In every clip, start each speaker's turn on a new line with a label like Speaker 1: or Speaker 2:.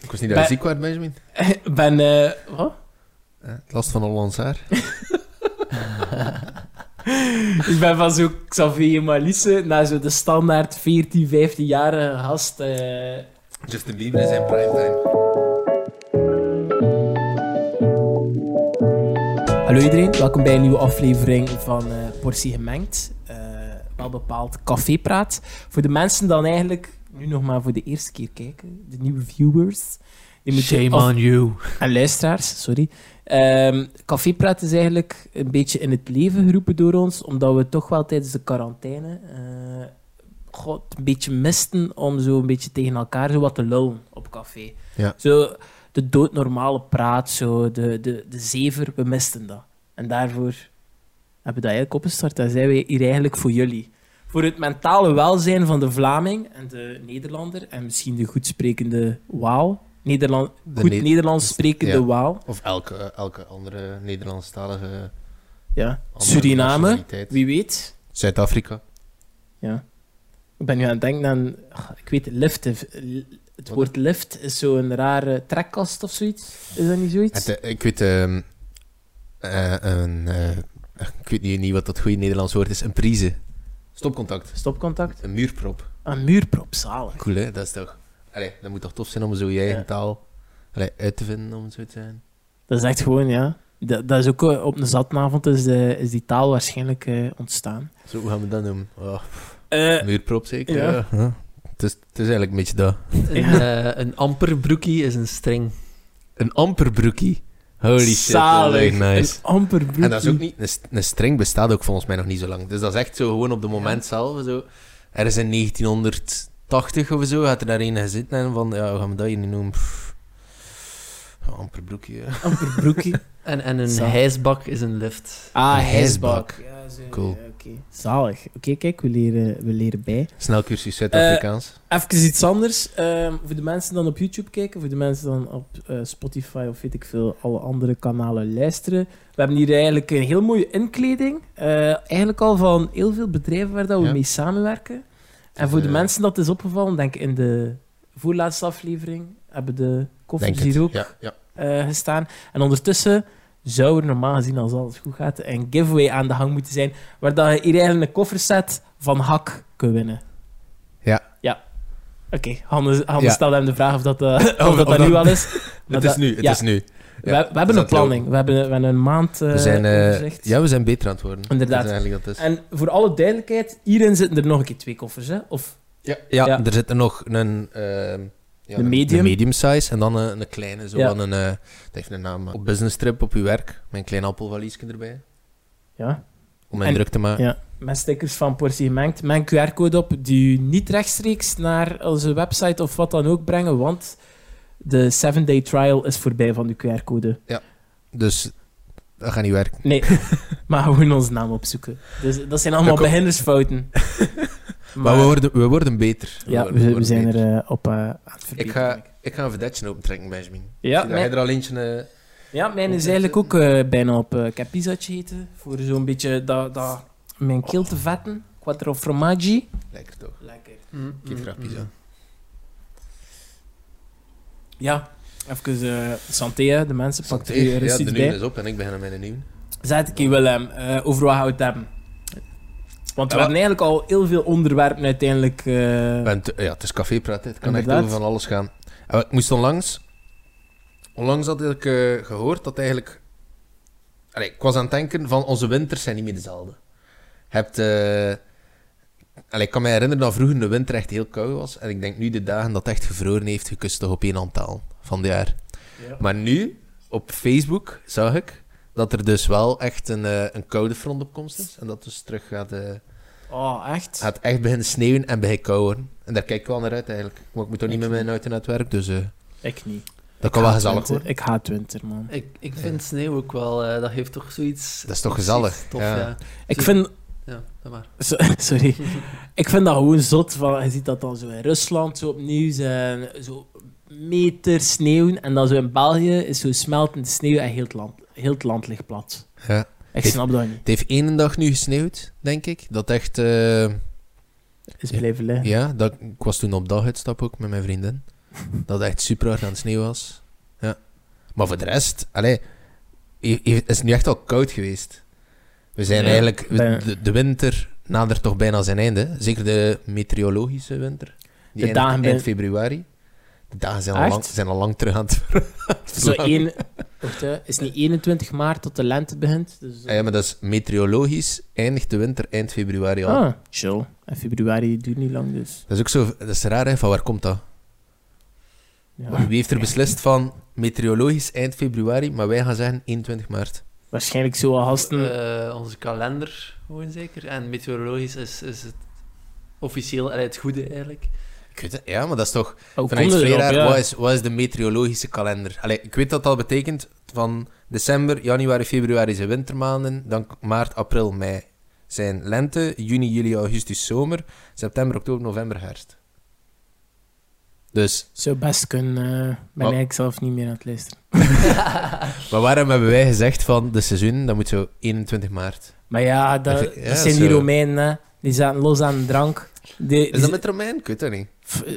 Speaker 1: Ik wist niet dat je ziek werd, Benjamin.
Speaker 2: Ben... eh, wat?
Speaker 1: Last van Hollands haar.
Speaker 2: Ik ben van zo Xavier Malisse naar zo de standaard 14, 15-jarige gast. eh,
Speaker 1: Justin Bieber in zijn primetime.
Speaker 2: Hallo iedereen, welkom bij een nieuwe aflevering van eh, Portie Gemengd. Eh, wel bepaald cafépraat. Voor de mensen dan eigenlijk nu nog maar voor de eerste keer kijken, de nieuwe viewers.
Speaker 3: Shame
Speaker 2: af-
Speaker 3: on you.
Speaker 2: En luisteraars, sorry. Ehm cafépraat is eigenlijk een beetje in het leven geroepen door ons, omdat we toch wel tijdens de quarantaine eh, god, een beetje misten om zo een beetje tegen elkaar zo wat te lullen op café.
Speaker 1: Ja.
Speaker 2: Zo de doodnormale praat, zo de, de, de zever, we misten dat. En daarvoor hebben we dat eigenlijk opgestart. En zijn wij hier eigenlijk voor jullie. Voor het mentale welzijn van de Vlaming en de Nederlander en misschien de goed sprekende Waal. Nederland,
Speaker 1: De
Speaker 2: goed
Speaker 1: Ne-
Speaker 2: Nederlands sprekende
Speaker 1: Ja.
Speaker 2: Waal.
Speaker 1: Of elke, elke andere Nederlandstalige...
Speaker 2: Ja.
Speaker 1: andere
Speaker 2: Suriname, wie weet.
Speaker 1: Zuid-Afrika.
Speaker 2: Ja. Ik ben nu aan het denken aan... ach, Ik weet, lift. Het woord lift is zo'n rare trekkast of zoiets. Is dat niet zoiets?
Speaker 1: Het, eh, ik weet... eh, een, eh, ik weet niet, niet wat dat goede Nederlands woord is. Een prise. Stopcontact.
Speaker 2: Stopcontact.
Speaker 1: Een muurprop.
Speaker 2: Een muurprop, zalig.
Speaker 1: Cool, hè? Dat is toch... Allee, dat moet toch tof zijn om zo je eigen
Speaker 2: Ja.
Speaker 1: taal allee, uit te vinden, om het zo te zijn.
Speaker 2: Dat is echt gewoon, ja. Dat, dat is ook eh, op een zattenavond is, de, is die taal waarschijnlijk eh, ontstaan.
Speaker 1: Zo, hoe gaan we dat noemen? Oh,
Speaker 2: Eh,
Speaker 1: muurprop zeker?
Speaker 2: ja.
Speaker 1: Ja. Het, is, het is eigenlijk een beetje dat.
Speaker 3: Een, eh, een amper broekie is een string.
Speaker 1: Een amperbroekie. Holy shit,
Speaker 2: zalig.
Speaker 1: dat is echt nice.
Speaker 2: Een amper.
Speaker 1: En dat is ook niet... Een, een string bestaat ook volgens mij nog niet zo lang. Dus dat is echt zo gewoon op de moment zelf. Zo. Er is in 1980 of zo, had er daar een gezeten en van, ja, hoe gaan we dat hier nu noemen? Pff. Ja, amperbroekje. ja.
Speaker 2: Amper broekie.
Speaker 3: En, en een
Speaker 2: Zalig.
Speaker 3: hijsbak is een lift.
Speaker 2: Ah,
Speaker 1: Een
Speaker 2: hijsbak.
Speaker 1: hijsbak.
Speaker 2: Ja, zo,
Speaker 1: Cool.
Speaker 2: zalig. Oké, kijk, we leren, we leren bij.
Speaker 1: Snelcursus Zuid-Afrikaans.
Speaker 2: Even iets anders. Ehm, voor de mensen dan op YouTube kijken, voor de mensen dan op eh, Spotify of weet ik veel, alle andere kanalen luisteren. We hebben hier eigenlijk een heel mooie inkleding. Eh, eigenlijk al van heel veel bedrijven waar dat we
Speaker 1: Ja.
Speaker 2: mee samenwerken. En voor de
Speaker 1: Eh.
Speaker 2: mensen dat is opgevallen, denk ik in de voorlaatste aflevering, hebben de
Speaker 1: het.
Speaker 2: hier ook
Speaker 1: Ja, ja.
Speaker 2: Eh, gestaan. En ondertussen zou er normaal gezien, als alles goed gaat, een giveaway aan de gang moeten zijn, waar dat je hier eigenlijk een kofferset van hak kunt winnen.
Speaker 1: Ja.
Speaker 2: Ja. Oké, Hannes, Hannes
Speaker 1: Ja.
Speaker 2: stelde hem de vraag of dat, eh, of
Speaker 1: Of-
Speaker 2: dat,
Speaker 1: of
Speaker 2: dat nu al is.
Speaker 1: Het is nu, het
Speaker 2: ja.
Speaker 1: is nu.
Speaker 2: we,
Speaker 1: Ja,
Speaker 2: we hebben
Speaker 1: is
Speaker 2: een planning. We hebben, we hebben een maand eh
Speaker 1: We zijn,
Speaker 2: overzicht.
Speaker 1: ja, we zijn beter aan het worden.
Speaker 2: Inderdaad.
Speaker 1: Dat is eigenlijk dat is.
Speaker 2: En voor alle duidelijkheid, hierin zitten er nog een keer twee koffers. Hè? Of,
Speaker 1: Ja, ja,
Speaker 2: Ja.
Speaker 1: er zit er nog een... ehm ja,
Speaker 2: De
Speaker 1: een-
Speaker 2: medium.
Speaker 1: Size en dan een, een kleine, zo
Speaker 2: Ja.
Speaker 1: van een... eh dat heeft een naam. Op business trip op uw werk, met een klein appelvaliesje erbij.
Speaker 2: ja,
Speaker 1: Om mij
Speaker 2: En-
Speaker 1: druk te maken.
Speaker 2: ja, met stickers van Portie Gemengd. Een QR-code op die u niet rechtstreeks naar onze website of wat dan ook brengen, want de 7-day trial is voorbij van die QR-code.
Speaker 1: Dus dat gaat niet werken.
Speaker 2: Nee, maar gewoon onze naam opzoeken. Dus dat zijn allemaal
Speaker 1: Dat
Speaker 2: beginnersfouten.
Speaker 1: Maar, we, worden, we worden beter.
Speaker 2: Ja,
Speaker 1: worden-
Speaker 2: we, we
Speaker 1: worden
Speaker 2: zijn
Speaker 1: beter.
Speaker 2: er eh, op eh, aan het
Speaker 1: Ik
Speaker 2: verbeteren.
Speaker 1: ga,
Speaker 2: denk ik.
Speaker 1: ik ga een vedetje opentrekken, Benjamin.
Speaker 2: Ja, mijn,
Speaker 1: jij er al eentje... eh,
Speaker 2: ja, mijn is eigenlijk ook eh, bijna op uh, capizatje eten. Voor zo'n beetje dat, dat, mijn keel te vetten. Quattro formaggi.
Speaker 1: lekker toch?
Speaker 2: Lekker.
Speaker 3: Mm,
Speaker 1: Ik eet graag pizza.
Speaker 2: Ja, even eh santé, de mensen. Er
Speaker 1: Santé.
Speaker 2: eens
Speaker 1: Ja, de nieuwe
Speaker 2: bij.
Speaker 1: is op en ik begin met een nieuwe.
Speaker 2: Zet ik Willem, eh over wat gaan we het hebben? Want we
Speaker 1: Ja,
Speaker 2: hebben eigenlijk al heel veel onderwerpen uiteindelijk... eh,
Speaker 1: En ja, het is cafépraat, het kan echt over van alles gaan. En ik moest onlangs... Onlangs had ik eh, gehoord dat eigenlijk... Allee, ik was aan het denken van onze winters zijn niet meer dezelfde. Je hebt... eh, Allee, ik kan me herinneren dat vroeger de winter echt heel koud was. En ik denk nu de dagen dat het echt gevroren heeft, je kust toch op één aantal van het jaar.
Speaker 2: Ja.
Speaker 1: Maar nu, op Facebook, zag ik dat er dus wel echt een, eh, een koude front op komst is. En dat dus terug gaat... eh,
Speaker 2: Oh, echt?
Speaker 1: gaat echt beginnen sneeuwen en beginnen kouwen. En daar kijk ik wel naar uit eigenlijk. Maar ik moet toch niet met mijn auto naar het werk, dus eh,
Speaker 2: Ik niet.
Speaker 1: dat kan wel gezellig
Speaker 2: winter.
Speaker 1: worden.
Speaker 2: Ik haat winter, man.
Speaker 3: Ik, ik vind sneeuw ook wel, eh, dat heeft toch zoiets...
Speaker 1: Dat is toch gezellig,
Speaker 3: Tof,
Speaker 1: ja.
Speaker 3: ja.
Speaker 2: Ik vind...
Speaker 3: Ja, dat maar.
Speaker 2: So- Sorry. Ik vind dat gewoon zot. Van, je ziet dat dan zo in Rusland zo opnieuw zijn. Zo meter sneeuw. En dan zo in België is zo smeltende sneeuw en heel het land, heel het land ligt plat.
Speaker 1: Ja.
Speaker 2: Ik
Speaker 1: Heeft-
Speaker 2: snap dat niet.
Speaker 1: Het heeft één dag nu gesneeuwd, denk ik. Dat echt... eh,
Speaker 2: Is blijven liggen.
Speaker 1: ja, dat, ik was toen op daguitstap ook met mijn vriendin. Dat het echt super hard aan het sneeuw was. Ja. Maar voor de rest, allee, is het nu echt al koud geweest. We zijn
Speaker 2: Ja,
Speaker 1: eigenlijk, de, de winter nadert toch bijna zijn einde. Zeker de meteorologische winter. Die
Speaker 2: De
Speaker 1: eindigt
Speaker 2: dagen
Speaker 1: eind februari. De dagen zijn al, lang, zijn al lang terug aan het
Speaker 2: Zo één, wacht, hè. is niet 21 maart tot de lente begint? Dus,
Speaker 1: Ah ja, maar dat is meteorologisch eindigt de winter eind februari al.
Speaker 2: Ah, chill. En februari duurt niet lang, dus...
Speaker 1: Dat is ook zo, dat is raar hè, van waar komt dat?
Speaker 2: Ja.
Speaker 1: Wie heeft er beslist van meteorologisch eind februari, maar wij gaan zeggen 21 maart?
Speaker 2: Waarschijnlijk zo gasten...
Speaker 3: Eh, onze kalender, gewoon zeker. En meteorologisch is, is het officieel het goede eigenlijk.
Speaker 1: Ik weet het, ja, maar dat is toch vanuit
Speaker 2: kom je
Speaker 1: vrij
Speaker 2: erop,
Speaker 1: raar,
Speaker 2: ja?
Speaker 1: wat, is, wat is de meteorologische kalender? Allee, ik weet dat dat betekent van december, januari, februari zijn wintermaanden, dan maart, april, mei zijn lente, juni, juli, augustus zomer, september, oktober, november herfst. Dus,
Speaker 2: Zou best kunnen. eh ben eigenlijk zelf niet meer aan het luisteren.
Speaker 1: maar waarom hebben wij gezegd van de seizoen, dat moet zo 21 maart?
Speaker 2: Maar ja, dat,
Speaker 1: ja,
Speaker 2: zijn die
Speaker 1: zo.
Speaker 2: Romeinen. Die zaten los aan de drank. Die,
Speaker 1: Is dat met Romein? Ik weet dat niet.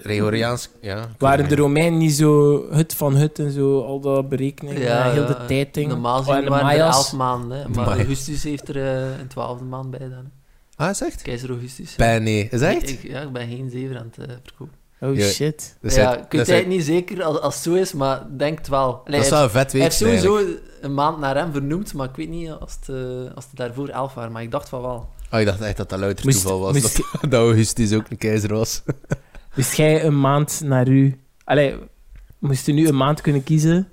Speaker 1: Gregoriaans, ja.
Speaker 2: Waren
Speaker 1: het
Speaker 2: de. Romeinen niet zo hut van hut en zo, al dat berekeningen, ja, heel de
Speaker 3: ja,
Speaker 2: tijd dingen.
Speaker 3: Normaal
Speaker 2: Oh,
Speaker 3: gezien
Speaker 2: de
Speaker 3: waren er elf maanden, hè, maar. Augustus heeft er eh, een twaalfde maand bij dan. hè.
Speaker 1: Ah, is echt?
Speaker 3: Keizer Augustus.
Speaker 1: Bij nee. Is dat echt?
Speaker 3: Ik, ja, ik ben geen zeven aan het eh, verkopen.
Speaker 2: Oh
Speaker 1: Ja.
Speaker 2: shit.
Speaker 3: Ja,
Speaker 1: het-
Speaker 3: ik weet eigenlijk niet zeker als, als het zo is, maar denk het wel. Allee,
Speaker 1: Dat wel een vet
Speaker 3: hij heeft sowieso
Speaker 1: eigenlijk.
Speaker 3: een maand naar hem vernoemd, maar ik weet niet als het, eh, als het daarvoor elf waren, maar ik dacht van wel.
Speaker 1: Oh, ik dacht echt dat dat louter
Speaker 2: Moest-
Speaker 1: toeval was.
Speaker 2: moest-
Speaker 1: dat, dat Augustus ook een keizer was.
Speaker 2: Wist jij een maand naar u... Allee, moest u nu een maand kunnen kiezen?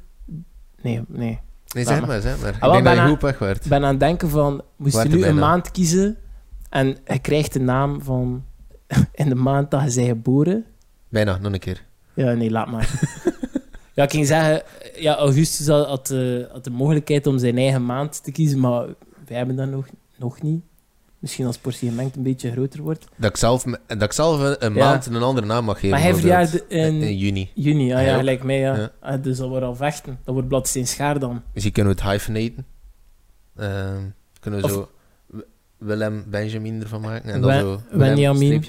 Speaker 2: Nee, nee.
Speaker 1: Nee, zeg
Speaker 2: maar.
Speaker 1: zeg maar. Ik denk dat je
Speaker 2: bijna-
Speaker 1: goed werd.
Speaker 2: Ik ben aan het denken van, moest
Speaker 1: Waart
Speaker 2: je nu een maand kiezen en je krijgt de naam van in de maand dat je bent geboren?
Speaker 1: Bijna, nog een keer.
Speaker 2: Ja, nee, laat maar. ja, ik ging zeggen, ja, Augustus had, had, de, had de mogelijkheid om zijn eigen maand te kiezen, maar wij hebben dat nog, nog niet. Misschien als portie gemengd een beetje groter wordt.
Speaker 1: Dat ik zelf, dat ik zelf een, een
Speaker 2: Ja.
Speaker 1: maand een andere naam mag geven.
Speaker 2: maar hij verjaarde in,
Speaker 1: in juni.
Speaker 2: juni, ah, ja, gelijk mij, ja. Ah, dus dat wordt al vechten. Dat wordt Bladsteen Schaar dan.
Speaker 1: Misschien kunnen we het hyphenaten. Ehm, kunnen we
Speaker 2: Of-
Speaker 1: zo Willem Benjamin ervan maken. En dan
Speaker 2: Wen-
Speaker 1: zo Willem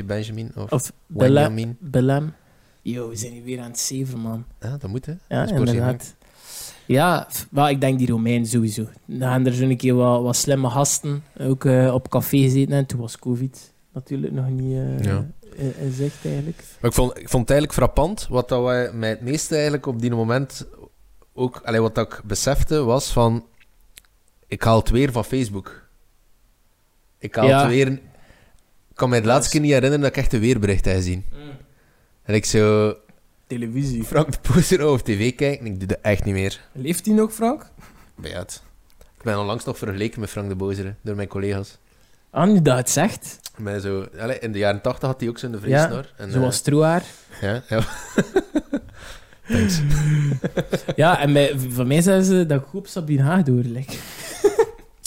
Speaker 1: Benjamin. Of,
Speaker 2: Of.
Speaker 1: Benjamin.
Speaker 2: Yo, we zijn hier weer aan het zeven, man.
Speaker 1: Ja, dat moet hè.
Speaker 2: Ja,
Speaker 1: Dat is
Speaker 2: inderdaad. Ja, wel, ik denk die Romein sowieso. Dan gaan er zo'n keer wat, wat slimme gasten ook eh, op café gezeten. En toen was COVID natuurlijk nog niet eh
Speaker 1: Ja.
Speaker 2: in, in zicht eigenlijk.
Speaker 1: Maar ik vond, ik vond het eigenlijk frappant. Wat dat wij mij het meeste eigenlijk op die moment ook... Allee, wat dat ik besefte was van... Ik haal het weer van Facebook. Ik haal
Speaker 2: Ja.
Speaker 1: het weer... Ik kan mij de laatste keer niet herinneren dat ik echt een weerbericht heb gezien. En ik zo...
Speaker 2: Televisie.
Speaker 1: Frank de Poeser op tv kijken en ik doe dat echt niet meer.
Speaker 2: Leeft hij nog, Frank?
Speaker 1: Het. Ik ben onlangs nog vergeleken met Frank de Bozer door mijn collega's.
Speaker 2: Ah, nu dat het zegt.
Speaker 1: Met zo, in de jaren tachtig had hij ook zo'n
Speaker 2: Ja,
Speaker 1: vreesnor. en,
Speaker 2: Zoals Troaar.
Speaker 1: eh, ja, ja. Thanks.
Speaker 2: ja, en bij, van mij zeggen ze dat ik goed op Sabine Haag doorlijk.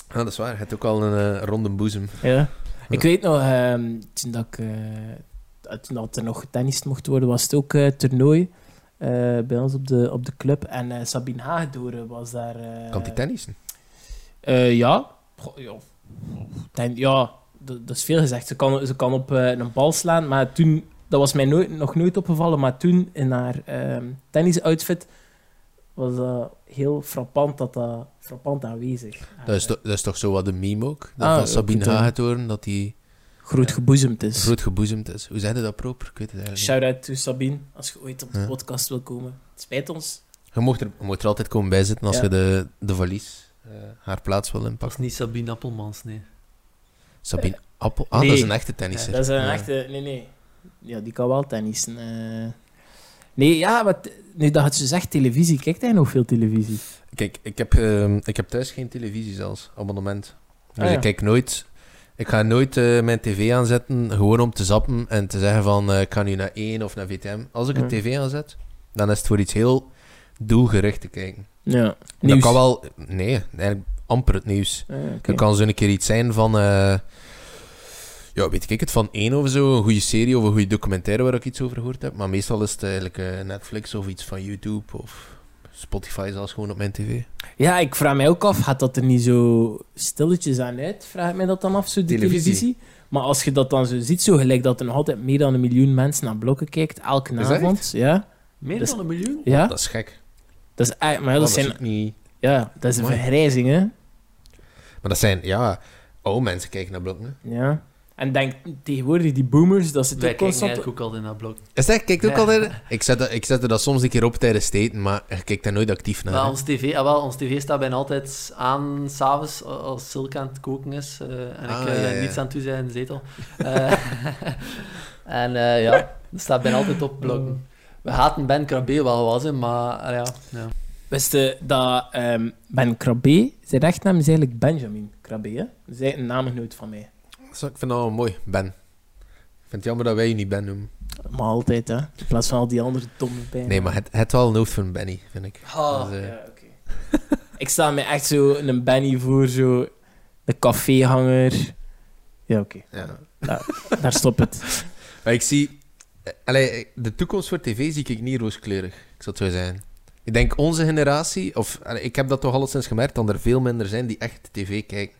Speaker 1: Ja, dat is waar. Je hebt ook al een eh, ronde boezem.
Speaker 2: Ja. Ik weet nog, ehm, toen, dat ik, eh, dat er nog getennist mocht worden, was het ook eh toernooi eh, bij ons op de, op de club. En eh, Sabine Haagdoren was daar...
Speaker 1: Kan die tennissen?
Speaker 2: ja. Goh, ja. Ten- ja, dat, is veel gezegd. Ze kan, ze kan op een bal slaan, maar toen... Dat was mij nooit, nog nooit opgevallen, maar toen in haar ehm tennisoutfit was dat heel frappant, dat dat frappant aanwezig.
Speaker 1: Dat is, toch, dat is toch zo wat de meme ook? Dat
Speaker 2: Ah,
Speaker 1: van Sabine. Hagetoren, dat die
Speaker 2: groot geboezemd is.
Speaker 1: groot geboezemd is. Hoe zei je dat proper? Ik weet het eigenlijk
Speaker 2: Shout-out to Sabine, als je ooit op de
Speaker 1: Ja.
Speaker 2: podcast wil komen. Het spijt ons.
Speaker 1: Je mocht er, je mocht er altijd komen bij zitten als
Speaker 2: Ja.
Speaker 1: je de, de valies, eh, haar plaats wil
Speaker 3: Dat is
Speaker 1: inpakken.
Speaker 3: niet Sabine Appelmans, nee.
Speaker 1: Sabine Appel? Ah,
Speaker 2: Nee.
Speaker 1: dat is een echte tennisser.
Speaker 2: dat is een
Speaker 1: Ja.
Speaker 2: echte... Nee, nee. Ja, die kan wel tennissen. eh. Nee, ja, maar nu dat het zo zegt, televisie. Kijkt hij nog veel televisie?
Speaker 1: Kijk, ik heb, ehm, ik heb thuis geen televisie zelfs, abonnement. Dus
Speaker 2: Ah, ja.
Speaker 1: ik kijk nooit... Ik ga nooit eh, mijn tv aanzetten, gewoon om te zappen en te zeggen van, eh, ik ga nu naar 1 of naar VTM. Als ik een tv aanzet, dan is het voor iets heel doelgericht te kijken.
Speaker 2: Ja.
Speaker 1: Dat
Speaker 2: Nieuws.
Speaker 1: kan wel... Nee, eigenlijk amper het nieuws.
Speaker 2: Ah, oké.
Speaker 1: Dat kan zo een keer iets zijn van... eh, ja, weet ik het, van één of zo. Een goede serie of een goede documentaire waar ik iets over gehoord heb. Maar meestal is het eigenlijk Netflix of iets van YouTube of Spotify zelfs gewoon op mijn tv.
Speaker 2: Ja, ik vraag mij ook af, gaat dat er niet zo stilletjes aan uit? Vraag ik mij dat dan af, zo die
Speaker 1: Televisie.
Speaker 2: televisie? Maar als je dat dan zo ziet, zo gelijk dat er nog altijd meer dan een miljoen mensen naar blokken kijkt, elke avond, ja,
Speaker 3: Meer
Speaker 2: Dus-
Speaker 3: dan een miljoen?
Speaker 2: Ja,
Speaker 1: Dat is gek.
Speaker 2: dat is, echt- maar ja,
Speaker 1: Oh,
Speaker 2: dat,
Speaker 1: dat is
Speaker 2: zijn,
Speaker 1: niet...
Speaker 2: ja, dat is een vergrijzing, hè.
Speaker 1: Maar dat zijn, ja... Oh, mensen kijken naar blokken. hè.
Speaker 2: Ja. En denk tegenwoordig, die boomers, dat ze
Speaker 3: Wij
Speaker 2: toch constant...
Speaker 3: ook altijd naar blok.
Speaker 1: Is dat? Kijkt ook
Speaker 3: Ja.
Speaker 1: altijd... Ik zette, ik zette dat soms een keer op tijdens steden, maar je kijkt daar nooit actief naar.
Speaker 3: Maar ons tv, ah, wel, ons tv staat bijna altijd aan s'avonds als Silke aan het koken is eh, en
Speaker 1: Ah,
Speaker 3: ik eh,
Speaker 1: ja, ja.
Speaker 3: niets aan doen zijn in de zetel. Eh, en eh, ja, dat staat bijna altijd op blokken. We haten Ben Krabbe wel was, hè, maar ah, ja, ja.
Speaker 2: Wist je dat ehm, Ben Krabbe, zijn echtnaam is eigenlijk Benjamin Krabbe, hè? Dat een naamgenoot van mij.
Speaker 1: Ik vind dat wel mooi, Ben. Ik vind het jammer dat wij je niet Ben noemen.
Speaker 2: Maar altijd, hè. In plaats van al die andere domme pijn.
Speaker 1: Nee, maar het, het wel een hoofd van Benny, vind ik.
Speaker 2: Ah,
Speaker 1: Dus,
Speaker 2: ja, oké. ik sta me echt zo een Benny voor, zo... De caféhanger. Ja, oké.
Speaker 1: Ja.
Speaker 2: Daar stopt het.
Speaker 1: Maar ik zie... eh, Allee, de toekomst voor tv zie ik niet rooskleurig, ik zou het zo zijn. Ik denk onze generatie, of allee, ik heb dat toch alleszins gemerkt, dat er veel minder zijn die echt tv kijken.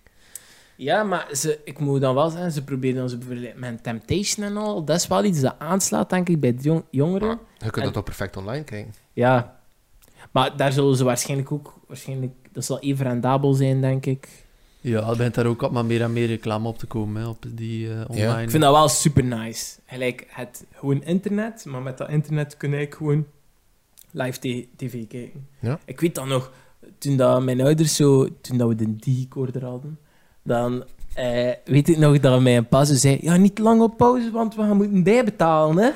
Speaker 2: Ja, maar ze, ik moet dan wel zeggen, ze proberen ons bijvoorbeeld met Temptation en al. Dat is wel iets dat aanslaat, denk ik, bij de jong- jongeren.
Speaker 1: Maar je kunt
Speaker 2: En-
Speaker 1: dat toch perfect online kijken?
Speaker 2: Ja. Maar daar zullen ze waarschijnlijk ook... Waarschijnlijk, dat zal even rendabel zijn, denk ik.
Speaker 3: ja, er begint daar ook wat maar meer en meer reclame op te komen hè, op die eh, online.
Speaker 2: Ik vind dat wel super nice. Gelijk het gewoon internet, maar met dat internet kun je gewoon live tv kijken.
Speaker 1: Ja.
Speaker 2: Ik weet dan nog, toen dat mijn ouders zo, toen dat we de digicorder hadden, dan eh, weet ik nog dat mijn pa zo zei, ja, niet lang op pauze, want we gaan moeten bijbetalen, hè.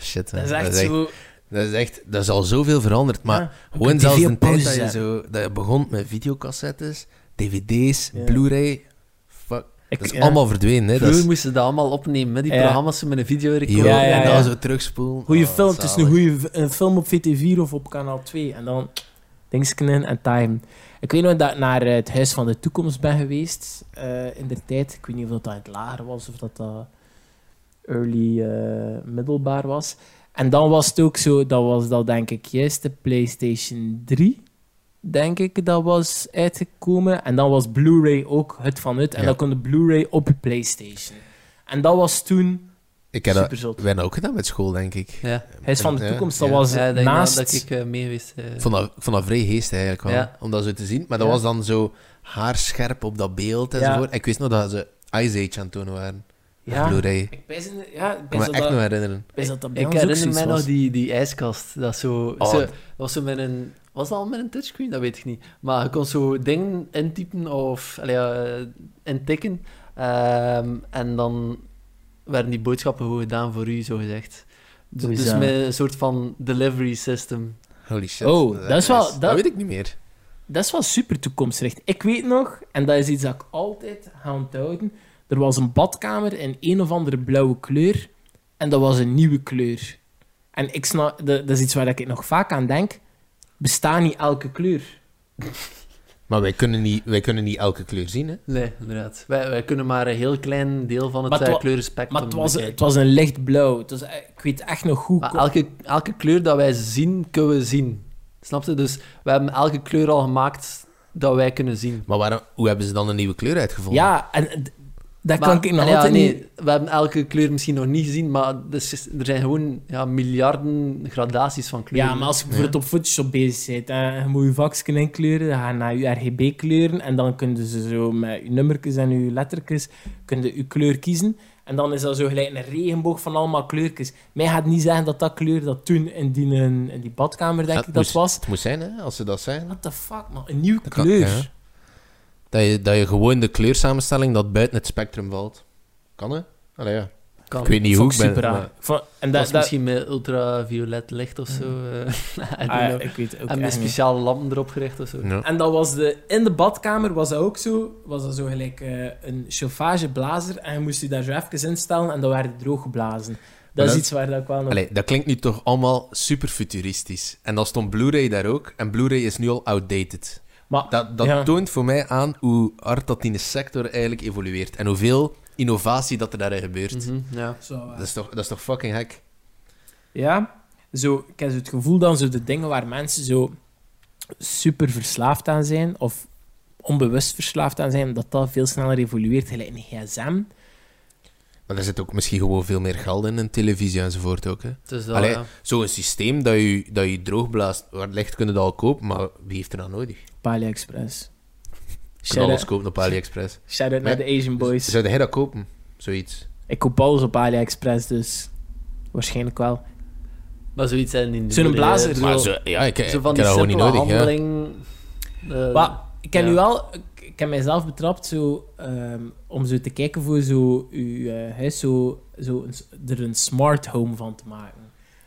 Speaker 1: Shit, hè.
Speaker 2: Dat is echt
Speaker 1: dat, is echt,
Speaker 2: zo...
Speaker 1: dat is echt... Dat is al zoveel veranderd, maar
Speaker 2: ja,
Speaker 1: gewoon zelfs
Speaker 2: op
Speaker 1: tijd
Speaker 2: pauze
Speaker 1: dat je, zo, dat je begon met videocassettes, dvd's,
Speaker 2: Ja.
Speaker 1: Blu-ray... Fuck,
Speaker 2: Ik-
Speaker 1: dat is
Speaker 2: ja.
Speaker 1: allemaal verdwenen, hè. Dat
Speaker 3: Vroeger
Speaker 1: is,
Speaker 3: moesten ze dat allemaal opnemen, met die
Speaker 2: Ja.
Speaker 3: programma's met een videorecorder.
Speaker 1: ja,
Speaker 2: Ja, ja,
Speaker 1: en dan zo terugspoelen.
Speaker 2: Goeie
Speaker 1: Oh,
Speaker 2: film, het is een goede een film op VT4 of op kanaal 2. En dan dingsken in en time. Ik weet nog dat ik naar eh, het Huis van de Toekomst ben geweest eh, in de tijd. Ik weet niet of dat, in het lager was of dat dat early eh, middelbaar was. En dan was het ook zo, dat was dat denk ik juist de PlayStation 3, denk ik, dat was uitgekomen. En dan was Blu-ray ook het van het. En
Speaker 1: Ja.
Speaker 2: dan kon de Blu-ray op je PlayStation. En dat was toen
Speaker 1: Ik heb dat... hebben ook gedaan met school, denk ik.
Speaker 3: Ja,
Speaker 2: Huis van de
Speaker 1: Ja,
Speaker 2: Toekomst,
Speaker 1: ja.
Speaker 2: dat was
Speaker 3: ja ik denk
Speaker 2: naast...
Speaker 3: dat, ik eh, mee geweest eh.
Speaker 1: Ik vond dat, ik vond dat vrij geest eigenlijk wel,
Speaker 3: Ja.
Speaker 1: om dat zo te zien. Maar dat
Speaker 2: Ja.
Speaker 1: was dan zo haarscherp op dat beeld enzovoort. En ik wist nog dat ze Ice Age aan het tonen waren.
Speaker 2: Ja,
Speaker 1: Blu-ray.
Speaker 2: ik ja, ik
Speaker 1: Ik kan me echt
Speaker 2: dat,
Speaker 1: nog herinneren.
Speaker 2: wijs dat dat bij
Speaker 3: Ik
Speaker 2: ons ook
Speaker 3: herinner
Speaker 2: zoiets
Speaker 3: mij nog
Speaker 2: was.
Speaker 3: die, die ijskast. Dat, zo,
Speaker 1: Oh.
Speaker 3: zo, dat was zo met een... Was dat al met een touchscreen? Dat weet ik niet. Maar je kon zo dingen intypen of allee, ja, intikken. Ehm, en dan werden die boodschappen gewoon gedaan voor u, zo gezegd. Dus, dus met een soort van delivery system.
Speaker 1: Holy shit.
Speaker 2: Oh, dat is wel-
Speaker 1: Dat,
Speaker 2: dat-
Speaker 1: weet ik niet meer.
Speaker 2: Dat is wel super toekomstgericht. Ik weet nog, en dat is iets dat ik altijd ga onthouden, er was een badkamer in een of andere blauwe kleur en dat was een nieuwe kleur. En ik snap, dat, dat is iets waar ik nog vaak aan denk, bestaat niet elke kleur.
Speaker 1: Maar wij kunnen niet, wij kunnen niet elke kleur zien, hè.
Speaker 3: Nee, inderdaad. Wij, wij kunnen maar een heel klein deel van het,
Speaker 2: het
Speaker 3: eh, kleurenspectrum
Speaker 2: Maar het was,
Speaker 3: bekijken.
Speaker 2: het was een lichtblauw. Het was, eh, ik weet echt nog goed.
Speaker 3: Maar elke, elke kleur dat wij zien, kunnen we zien. Snap je? Dus we hebben elke kleur al gemaakt dat wij kunnen zien.
Speaker 1: Maar waarom, hoe hebben ze dan een nieuwe kleur uitgevonden?
Speaker 2: Ja, en dat
Speaker 3: Maar-
Speaker 2: kan ik nog
Speaker 3: allee, ja,
Speaker 2: altijd
Speaker 3: nee,
Speaker 2: niet...
Speaker 3: We hebben elke kleur misschien nog niet gezien, maar dus er zijn gewoon ja, miljarden gradaties van kleuren.
Speaker 2: Ja, maar als je bijvoorbeeld op Photoshop bezig bent en je moet je vakje inkleuren, dan ga je naar je RGB-kleuren en dan kun je ze zo met je nummertjes en je lettertjes kun je kleur kiezen. En dan is dat zo gelijk een regenboog van allemaal kleurtjes. Mij gaat niet zeggen dat dat kleur dat toen in die, in die badkamer, denk
Speaker 1: Ja,
Speaker 2: ik, dat
Speaker 1: moest-
Speaker 2: was.
Speaker 1: Het moet zijn, hè, als ze dat zijn.
Speaker 2: What the fuck, man. Een nieuwe
Speaker 1: Dat kan-
Speaker 2: kleur.
Speaker 1: ja. Dat je, dat je gewoon de kleursamenstelling dat buiten het spectrum valt. Kan, hè? Allee, ja.
Speaker 3: kan.
Speaker 1: Ik weet niet hoe
Speaker 2: Vond
Speaker 1: ik
Speaker 2: ik
Speaker 1: ben...
Speaker 2: super
Speaker 1: maar-
Speaker 2: raar. Vond- En
Speaker 3: dat
Speaker 2: dat,
Speaker 3: is
Speaker 2: dat,
Speaker 3: misschien met ultraviolet licht of zo. eh, I don't
Speaker 2: ah, ik weet ook
Speaker 3: en met speciale lampen erop gericht of zo.
Speaker 2: En dat was de, in de badkamer was dat ook zo. Was dat zo gelijk eh, een chauffageblazer. En je moest je daar zo even instellen en dan werd het droog geblazen. Dat
Speaker 1: Maar
Speaker 2: is
Speaker 1: dat-
Speaker 2: iets waar dat ik wel nog...
Speaker 1: Allee, dat klinkt nu toch allemaal super futuristisch. En dan stond Blu-ray daar ook. En Blu-ray is nu al outdated.
Speaker 2: Maar
Speaker 1: Dat, dat
Speaker 2: Ja.
Speaker 1: toont voor mij aan hoe hard dat in de sector eigenlijk evolueert. En hoeveel innovatie dat er daarin gebeurt.
Speaker 3: Mhm, ja.
Speaker 2: zo, eh,
Speaker 1: dat, is toch, dat is toch fucking gek?
Speaker 2: Ja, zo, ik heb het gevoel dat zo de dingen waar mensen zo super verslaafd aan zijn, of onbewust verslaafd aan zijn, dat dat veel sneller evolueert. Gelijk een gsm.
Speaker 1: Maar er zit ook misschien gewoon veel meer geld in, in televisie enzovoort ook. Hè.
Speaker 3: Dus dat,
Speaker 1: Allee,
Speaker 3: ja.
Speaker 1: Zo'n systeem dat je, dat je droogblaast, waar het ligt kunnen dat al kopen, maar wie heeft er dan nodig? Je
Speaker 2: AliExpress.
Speaker 1: kan alles kopen op AliExpress.
Speaker 2: shout-out naar de Asian boys.
Speaker 1: Zou jij dat kopen? Zoiets.
Speaker 2: Ik koop alles op AliExpress, dus waarschijnlijk wel.
Speaker 3: Maar zoiets zijn niet
Speaker 2: Zo'n blazer. Zo-
Speaker 1: Maar zo, ja, ik,
Speaker 3: Zo van die
Speaker 1: niet
Speaker 3: simpele
Speaker 1: nodig. Ja.
Speaker 3: handeling... eh,
Speaker 2: Maar ik heb
Speaker 3: ja.
Speaker 2: nu wel, ik, heb mijzelf betrapt zo, ehm, om zo te kijken voor zo uw eh, huis zo, zo een, er een smart home van te maken.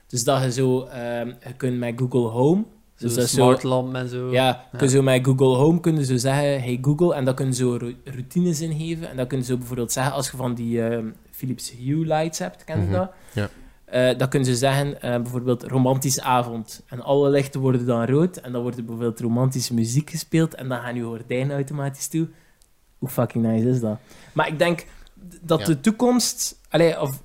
Speaker 2: Dus dat je zo, ehm, je kunt met Google Home, dus dat is
Speaker 3: smart
Speaker 2: zo,
Speaker 3: lamp en zo.
Speaker 2: ja, kun je zo met Google Home kunnen zo zeggen, hey Google, en dan kun je zo ru- routines ingeven. En dan kun je zo bijvoorbeeld zeggen, als je van die ehm, Philips Hue lights hebt, ken je
Speaker 1: Mhm,
Speaker 2: dat?
Speaker 1: ja.
Speaker 2: Eh, dan kun je zeggen, eh, bijvoorbeeld romantische avond. En alle lichten worden dan rood. En dan wordt er bijvoorbeeld romantische muziek gespeeld. En dan gaan je gordijnen automatisch toe. Hoe fucking nice is dat? Maar ik denk dat
Speaker 1: Ja.
Speaker 2: de toekomst... Allee, of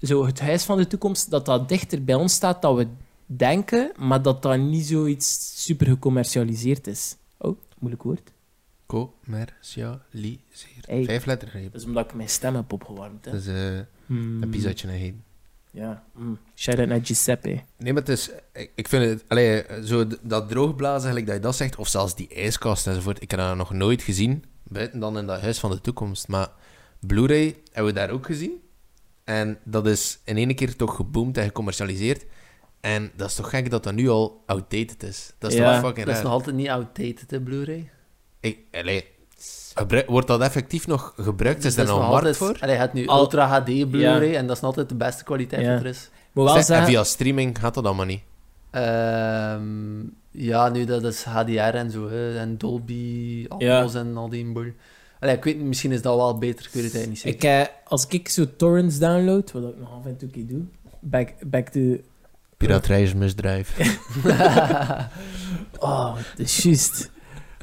Speaker 2: zo het huis van de toekomst, dat dat dichter bij ons staat dan we denken. Maar dat dat niet zoiets super gecommercialiseerd is. Oh, moeilijk woord.
Speaker 1: Commercialiseerd. Vijf lettergrepen.
Speaker 2: Dat is omdat ik mijn stem heb opgewarmd. Hè.
Speaker 1: Dat is
Speaker 2: Hmm.
Speaker 1: een pizzatje en heen.
Speaker 2: Ja. Mm. Shout-out naar Giuseppe.
Speaker 1: Nee, maar het is... Ik, vind het... Allee, zo dat droogblazen, eigenlijk dat je dat zegt, of zelfs die ijskast enzovoort, ik heb dat nog nooit gezien, buiten dan in dat huis van de toekomst. Maar Blu-ray hebben we daar ook gezien. En dat is in één keer toch geboomd en gecommercialiseerd. En dat is toch gek dat dat nu al outdated is. Dat is
Speaker 2: Ja,
Speaker 1: toch fucking
Speaker 3: Dat is
Speaker 1: raar.
Speaker 3: nog altijd niet outdated, hè, Blu-ray.
Speaker 1: Ik, allee, gebruik- wordt dat effectief nog gebruikt?
Speaker 3: Dus
Speaker 1: is er
Speaker 3: dat
Speaker 1: nog een
Speaker 3: nog
Speaker 1: markt voor?
Speaker 3: Allee, je hebt nu
Speaker 2: Al-
Speaker 3: Ultra HD Blu-ray en dat is nog altijd de beste kwaliteit
Speaker 2: Ja.
Speaker 3: wat er is.
Speaker 2: Moet wel
Speaker 1: Zeg, en
Speaker 2: zeggen...
Speaker 1: via streaming gaat dat allemaal niet.
Speaker 3: Ehm, ja, nu dat is HDR en zo, hè, en Dolby Atmos en al die boel. Allee, ik weet niet, misschien is dat wel beter, ik weet het eigenlijk niet zeker.
Speaker 2: Ik, eh, als ik zo torrents download, wat ik nog af en toe een keer doe, back, back to...
Speaker 1: Piraterij is misdrijf.
Speaker 2: Oh, dat is juist.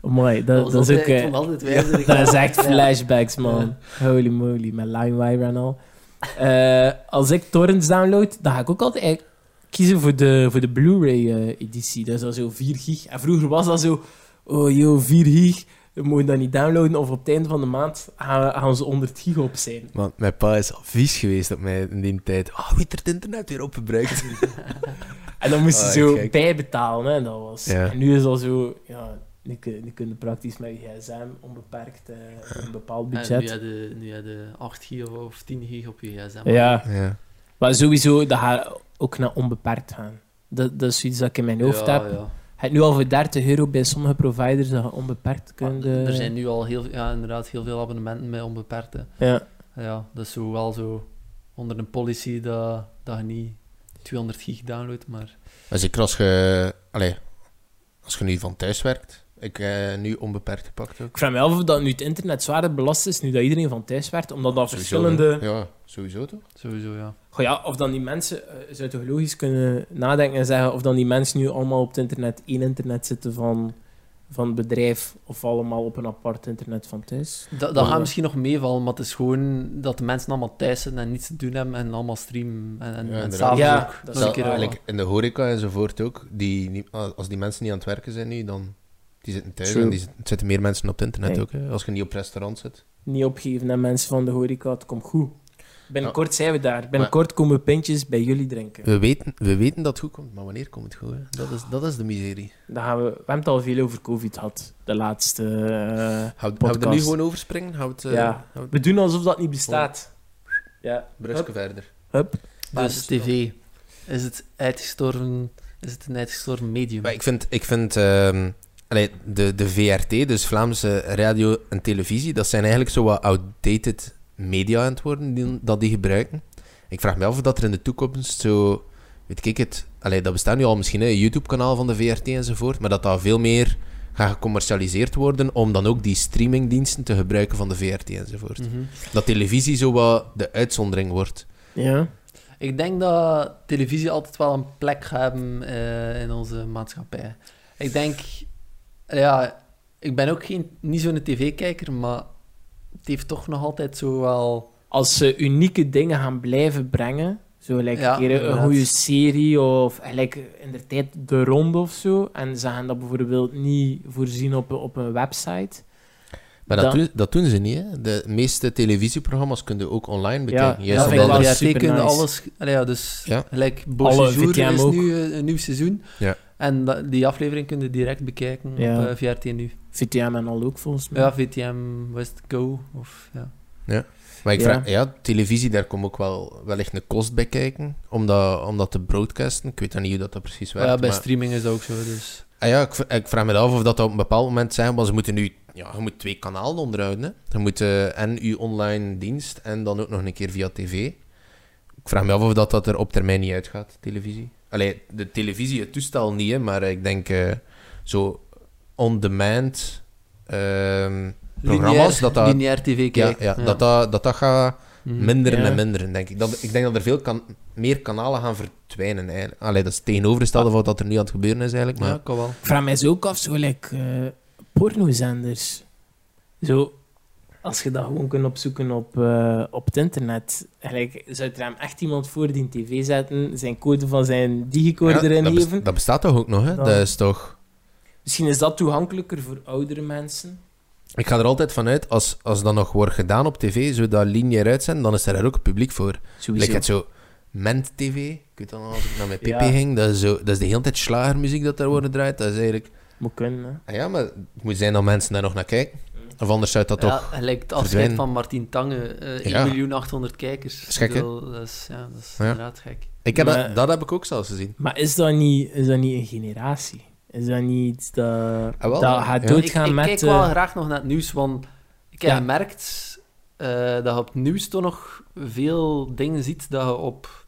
Speaker 2: Mooi, dat, dat is ook...
Speaker 3: ik
Speaker 2: eh,
Speaker 3: altijd
Speaker 2: dat is echt
Speaker 3: Ja.
Speaker 2: flashbacks, man. Holy moly, met LimeWire en al. Eh, als ik torrents download, dan ga ik ook altijd kiezen voor de, voor de Blu-ray-editie. dat is dan zo 4 gig. En vroeger was dat zo... Oh, joh, 4 gig. We mogen dat niet downloaden. Of op het einde van de maand gaan, gaan ze 100 gig op zijn.
Speaker 1: Want mijn pa is al vies geweest op mij in die tijd. Oh, wie heeft er het internet weer opgebruikt?
Speaker 2: En dan moest je
Speaker 1: Oh,
Speaker 2: zo
Speaker 1: gek.
Speaker 2: bijbetalen. Hè. Dat was,
Speaker 1: Ja.
Speaker 2: En nu is dat zo... Ja, nu nu kun je praktisch met je gsm onbeperkt eh, voor een bepaald
Speaker 3: En nu
Speaker 2: budget.
Speaker 3: heb je, nu heb je 8 gig of 10 gig op je gsm.
Speaker 2: Ja,
Speaker 1: ja.
Speaker 2: maar sowieso, dat gaat ook naar onbeperkt gaan. Dat, dat is iets dat ik in mijn hoofd
Speaker 3: ja,
Speaker 2: heb.
Speaker 3: Ja.
Speaker 2: Je hebt nu al voor 30 euro bij sommige providers dat je onbeperkt kunt... eh,
Speaker 3: Er zijn nu al heel, ja, inderdaad heel veel abonnementen met onbeperkte.
Speaker 2: Ja.
Speaker 3: Ja, dat is zo wel zo onder een policy dat, dat je niet 200 gig downloadt, maar...
Speaker 1: Maar zeker als je... Allee, als je nu van thuis werkt. Ik heb nu onbeperkt gepakt ook.
Speaker 2: Ik vraag me af of dat nu het internet zwaarder belast is, nu dat iedereen van thuis werkt, omdat dat verschillende...
Speaker 1: hè? Ja, sowieso toch?
Speaker 3: Sowieso, ja.
Speaker 2: Goh ja, of dan die mensen, eh, zou toch logisch kunnen nadenken en zeggen of dan die mensen nu allemaal op het internet één internet zitten van, van het bedrijf of allemaal op een apart internet van thuis.
Speaker 3: Dat, dat gaat misschien nog meevallen, maar het is gewoon dat de mensen allemaal thuis zitten en niets te doen hebben en allemaal streamen. En, en,
Speaker 1: Ja,
Speaker 3: en
Speaker 1: inderdaad.
Speaker 3: s'avonds
Speaker 2: Ja,
Speaker 3: ook.
Speaker 2: dat is
Speaker 3: nog
Speaker 1: Zelf-
Speaker 3: een keer wel.
Speaker 1: eigenlijk in de horeca enzovoort ook. Die niet, als die mensen niet aan het werken zijn nu, dan... Die zitten thuis
Speaker 2: True.
Speaker 1: en die zitten, zitten meer mensen op het internet
Speaker 2: Nee.
Speaker 1: ook. Hè? Als je niet op restaurant zit.
Speaker 2: Niet opgeven aan mensen van de horeca, het komt goed. Binnenkort zijn we daar. Binnenkort komen we pintjes bij jullie drinken.
Speaker 1: We weten, we weten dat het goed komt, maar wanneer komt het goed? Hè? Dat, is, dat is de miserie.
Speaker 2: Dan gaan we, we hebben het al veel over covid gehad, de laatste
Speaker 1: Gaan we- gaan we er nu gewoon over springen? Gaan we het... eh,
Speaker 2: Ja.
Speaker 1: gaan we
Speaker 2: doen alsof dat niet bestaat. Ja.
Speaker 1: brusken verder?
Speaker 2: Hup.
Speaker 3: Dus tv, is het uitgestorven, is het een uitgestorven medium?
Speaker 1: Maar ik vind, ik vind ehm, allee, de, de VRT, dus Vlaamse radio en televisie, dat zijn eigenlijk zo wat outdated media aan het worden die, dat die gebruiken. Ik vraag me af of dat er in de toekomst zo, weet ik het, allee, dat bestaat nu al misschien, hè, een YouTube-kanaal van de VRT enzovoort, maar dat dat veel meer gaat gecommercialiseerd worden om dan ook die streamingdiensten te gebruiken van de VRT enzovoort.
Speaker 3: Mhm.
Speaker 1: Dat televisie zo wat de uitzondering wordt.
Speaker 2: Ja.
Speaker 3: Ik denk dat televisie altijd wel een plek gaat hebben eh, in onze maatschappij. Ik denk, ja, ik ben ook geen, niet zo'n tv-kijker, maar het heeft toch nog altijd zo wel...
Speaker 2: Als ze unieke dingen gaan blijven brengen, zo like
Speaker 3: Ja,
Speaker 2: een, keer een
Speaker 3: inderdaad.
Speaker 2: goede serie of like in de tijd de ronde of zo, en ze gaan dat bijvoorbeeld niet voorzien op, een- op een website,
Speaker 1: Maar dat,
Speaker 2: Dat-
Speaker 1: Doen, dat doen ze niet, hè. De meeste televisieprogramma's kun je ook online bekijken.
Speaker 2: Ja,
Speaker 1: Juist
Speaker 2: dat super
Speaker 3: kun je
Speaker 2: nice.
Speaker 3: alles... allee, ja, dus
Speaker 1: Ja.
Speaker 3: gelijk
Speaker 2: Alle
Speaker 3: is
Speaker 2: ook.
Speaker 3: nu eh, een nieuw seizoen.
Speaker 1: Ja.
Speaker 3: En dat- die aflevering kun je direct bekijken
Speaker 2: Ja.
Speaker 3: op VRT nu.
Speaker 2: VTM en al ook volgens mij.
Speaker 3: Ja, VTM, West Go, of ja.
Speaker 1: Maar ik
Speaker 2: Ja.
Speaker 1: vraag, ja, televisie, daar komt ook wel wellicht een kost bij kijken, om dat, om dat te broadcasten. Ik weet dan niet hoe dat, dat precies
Speaker 3: Maar
Speaker 1: werkt.
Speaker 3: ja, bij
Speaker 1: maar-
Speaker 3: streaming is dat ook zo, dus...
Speaker 1: Ah ja, ik, ik vraag me af of dat op een bepaald moment zeggen, maar ze moeten nu... Ja, je moet twee kanalen onderhouden, hè. Je moet eh, en je online dienst en dan ook nog een keer via tv. Ik vraag me af of dat, dat er op termijn niet uitgaat, televisie. Allee, de televisie, het toestel niet, hè, maar ik denk eh, zo on-demand ehm, programma's,
Speaker 3: Lineair,
Speaker 1: dat dat...
Speaker 3: lineair tv
Speaker 1: Ja,
Speaker 3: kijken.
Speaker 1: ja, Dat, dat, dat dat gaat
Speaker 3: Mhm.
Speaker 1: minderen
Speaker 2: Ja.
Speaker 1: en minderen, denk ik. Dat, ik denk dat er veel kan, meer kanalen gaan verdwijnen, eigenlijk. Allee, dat is het tegenovergestelde van wat er nu aan het gebeuren is, eigenlijk. Maar...
Speaker 3: Ja, kan wel.
Speaker 2: Ik vraag mij zo ook af, zo like, eh, pornozenders. Zo, als je dat gewoon kunt opzoeken op, eh, op het internet. Eigenlijk, zou er hem echt iemand voor die tv zetten, zijn code van zijn digicoder
Speaker 1: Ja,
Speaker 2: erin
Speaker 1: dat,
Speaker 2: geven?
Speaker 1: dat bestaat toch ook nog, hè?
Speaker 2: Dan-
Speaker 1: Dat is toch...
Speaker 2: Misschien is dat toegankelijker voor oudere mensen.
Speaker 1: Ik ga er altijd vanuit, als, als dat nog wordt gedaan op tv, zo dat lineair uitzenden, dan is er ook publiek voor.
Speaker 2: Sowieso.
Speaker 1: Like het zo Ment TV, ik weet dan als ik naar mijn pp
Speaker 2: Ja.
Speaker 1: ging, dat is, zo, dat is de hele tijd slagermuziek dat daar wordt gedraaid. Dat is eigenlijk...
Speaker 2: Moet kunnen, hè.
Speaker 1: Ah ja, maar het moet zijn dat mensen daar nog naar kijken. Of anders zou dat
Speaker 3: Ja,
Speaker 1: toch...
Speaker 3: het lijkt het afscheid
Speaker 1: verdwijnen.
Speaker 3: van Martien Tange. eh
Speaker 1: Ja.
Speaker 3: 1.800.000 kijkers.
Speaker 1: Dat is gek, hè?
Speaker 3: Ik bedoel, Dat is, ja, dat is
Speaker 1: Ja.
Speaker 3: inderdaad gek.
Speaker 1: Ik heb
Speaker 2: Maar-
Speaker 1: dat, dat heb ik ook zelfs gezien.
Speaker 2: Maar is dat niet, is dat niet een generatie? Is dat niet iets dat,
Speaker 1: Ah, wel,
Speaker 2: dat gaat
Speaker 1: ja.
Speaker 2: doodgaan
Speaker 3: ik ik
Speaker 2: met...
Speaker 3: kijk
Speaker 2: eh,
Speaker 3: wel graag nog naar het nieuws, want ik heb
Speaker 2: Ja.
Speaker 3: gemerkt eh, dat je op het nieuws toch nog veel dingen ziet dat je op